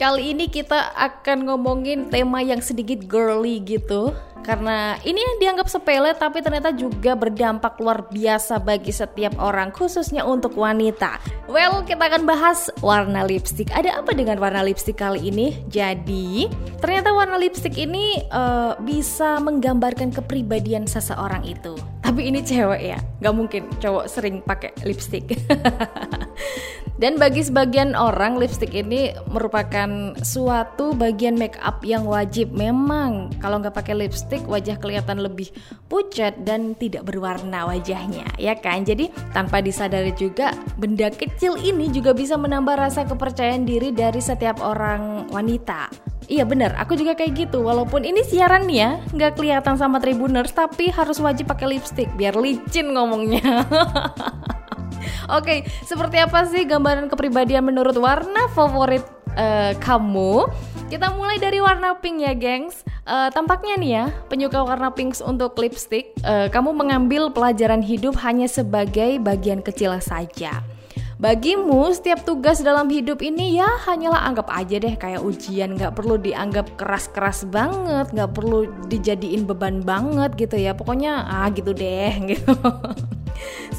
Kali ini kita akan ngomongin tema yang sedikit girly gitu karena ini yang dianggap sepele tapi ternyata juga berdampak luar biasa bagi setiap orang khususnya untuk wanita. Well, kita akan bahas warna lipstick. Ada apa dengan warna lipstick kali ini? Jadi, ternyata warna lipstick ini uh, bisa menggambarkan kepribadian seseorang itu. Tapi ini cewek ya, nggak mungkin cowok sering pakai lipstick. Dan bagi sebagian orang lipstick ini merupakan suatu bagian make up yang wajib. Memang kalau nggak pakai lipstick wajah kelihatan lebih pucat dan tidak berwarna wajahnya, ya kan? Jadi tanpa disadari juga benda kecil ini juga bisa menambah rasa kepercayaan diri dari setiap orang wanita. Iya bener, aku juga kayak gitu. Walaupun ini siaran nih ya, nggak kelihatan sama Tribuners, tapi harus wajib pakai lipstick biar licin ngomongnya. Oke, seperti apa sih gambaran kepribadian menurut warna favorit uh, kamu? Kita mulai dari warna pink ya, gengs. Uh, tampaknya nih ya, penyuka warna pink untuk lipstick, uh, kamu mengambil pelajaran hidup hanya sebagai bagian kecil saja. Bagimu, setiap tugas dalam hidup ini ya hanyalah anggap aja deh kayak ujian, nggak perlu dianggap keras-keras banget, nggak perlu dijadiin beban banget gitu ya. Pokoknya ah gitu deh gitu.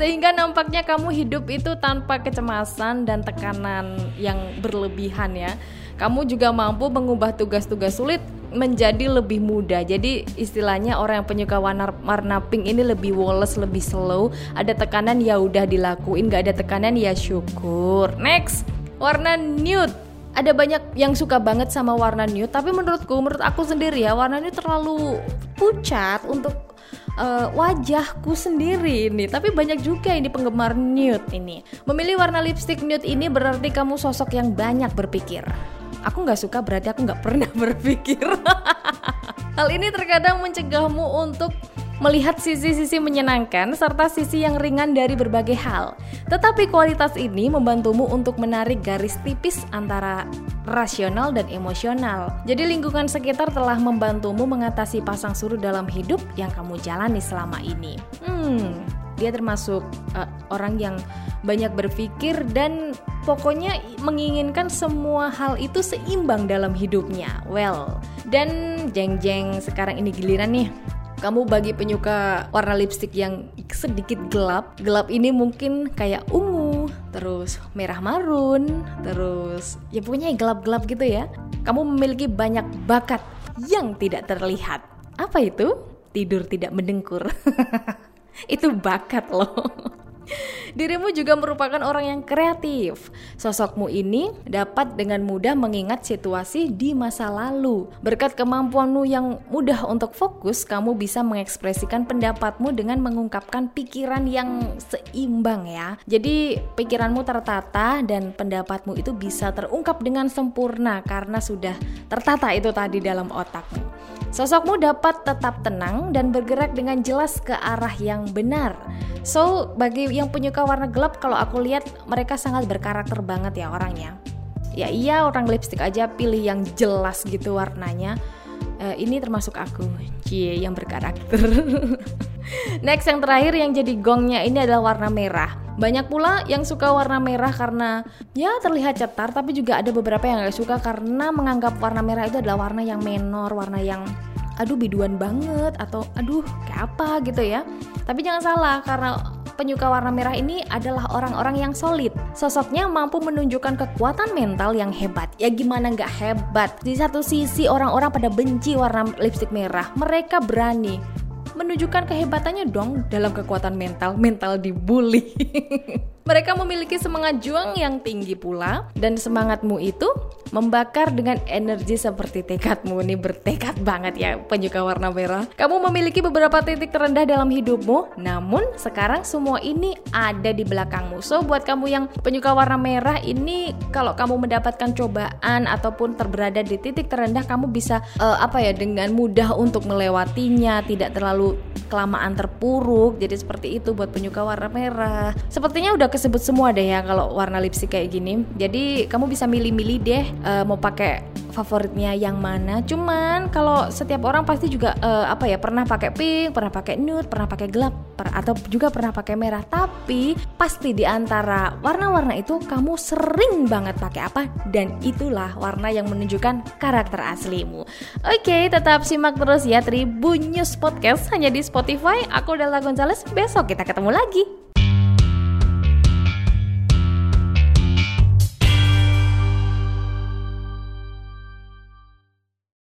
Sehingga nampaknya kamu hidup itu tanpa kecemasan dan tekanan yang berlebihan ya. Kamu juga mampu mengubah tugas-tugas sulit menjadi lebih mudah. Jadi istilahnya orang yang penyuka warna warna pink ini lebih woles, lebih slow. Ada tekanan ya udah dilakuin, gak ada tekanan ya syukur. Next, warna nude ada banyak yang suka banget sama warna nude tapi menurutku menurut aku sendiri ya warna nude terlalu pucat untuk uh, wajahku sendiri nih tapi banyak juga ini penggemar nude ini. Memilih warna lipstick nude ini berarti kamu sosok yang banyak berpikir. Aku nggak suka berarti aku nggak pernah berpikir. Hal ini terkadang mencegahmu untuk melihat sisi-sisi menyenangkan serta sisi yang ringan dari berbagai hal. Tetapi kualitas ini membantumu untuk menarik garis tipis antara rasional dan emosional. Jadi lingkungan sekitar telah membantumu mengatasi pasang surut dalam hidup yang kamu jalani selama ini. Hmm, dia termasuk uh, orang yang banyak berpikir dan pokoknya menginginkan semua hal itu seimbang dalam hidupnya. Well, dan jeng-jeng sekarang ini giliran nih kamu bagi penyuka warna lipstick yang sedikit gelap, gelap ini mungkin kayak ungu, terus merah marun, terus ya pokoknya gelap-gelap gitu ya. Kamu memiliki banyak bakat yang tidak terlihat. Apa itu? Tidur tidak mendengkur. itu bakat loh. Dirimu juga merupakan orang yang kreatif. Sosokmu ini dapat dengan mudah mengingat situasi di masa lalu. Berkat kemampuanmu yang mudah untuk fokus, kamu bisa mengekspresikan pendapatmu dengan mengungkapkan pikiran yang seimbang ya. Jadi pikiranmu tertata dan pendapatmu itu bisa terungkap dengan sempurna karena sudah tertata itu tadi dalam otakmu. Sosokmu dapat tetap tenang dan bergerak dengan jelas ke arah yang benar. So, bagi yang penyuka warna gelap, kalau aku lihat mereka sangat berkarakter banget ya orangnya. Ya iya, orang lipstick aja pilih yang jelas gitu warnanya. Uh, ini termasuk aku, cie yang berkarakter. Next yang terakhir yang jadi gongnya ini adalah warna merah. Banyak pula yang suka warna merah karena ya terlihat cetar, tapi juga ada beberapa yang gak suka karena menganggap warna merah itu adalah warna yang menor, warna yang aduh biduan banget atau aduh kayak apa gitu ya. Tapi jangan salah karena penyuka warna merah ini adalah orang-orang yang solid. Sosoknya mampu menunjukkan kekuatan mental yang hebat. Ya gimana nggak hebat? Di satu sisi orang-orang pada benci warna lipstick merah, mereka berani menunjukkan kehebatannya dong dalam kekuatan mental, mental dibully. Mereka memiliki semangat juang yang tinggi pula dan semangatmu itu membakar dengan energi seperti tekadmu. Ini bertekad banget ya penyuka warna merah. Kamu memiliki beberapa titik terendah dalam hidupmu, namun sekarang semua ini ada di belakangmu. So buat kamu yang penyuka warna merah ini kalau kamu mendapatkan cobaan ataupun terberada di titik terendah kamu bisa uh, apa ya dengan mudah untuk melewatinya, tidak terlalu kelamaan terpuruk. Jadi seperti itu buat penyuka warna merah. Sepertinya udah kesebut semua deh ya kalau warna lipstick kayak gini. Jadi kamu bisa milih-milih deh uh, mau pakai favoritnya yang mana. Cuman kalau setiap orang pasti juga uh, apa ya pernah pakai pink, pernah pakai nude, pernah pakai gelap, per atau juga pernah pakai merah. Tapi pasti di antara warna-warna itu kamu sering banget pakai apa dan itulah warna yang menunjukkan karakter aslimu. Oke, tetap simak terus ya Tribun News Podcast hanya di Spotify. Aku Della Gonzales. Besok kita ketemu lagi.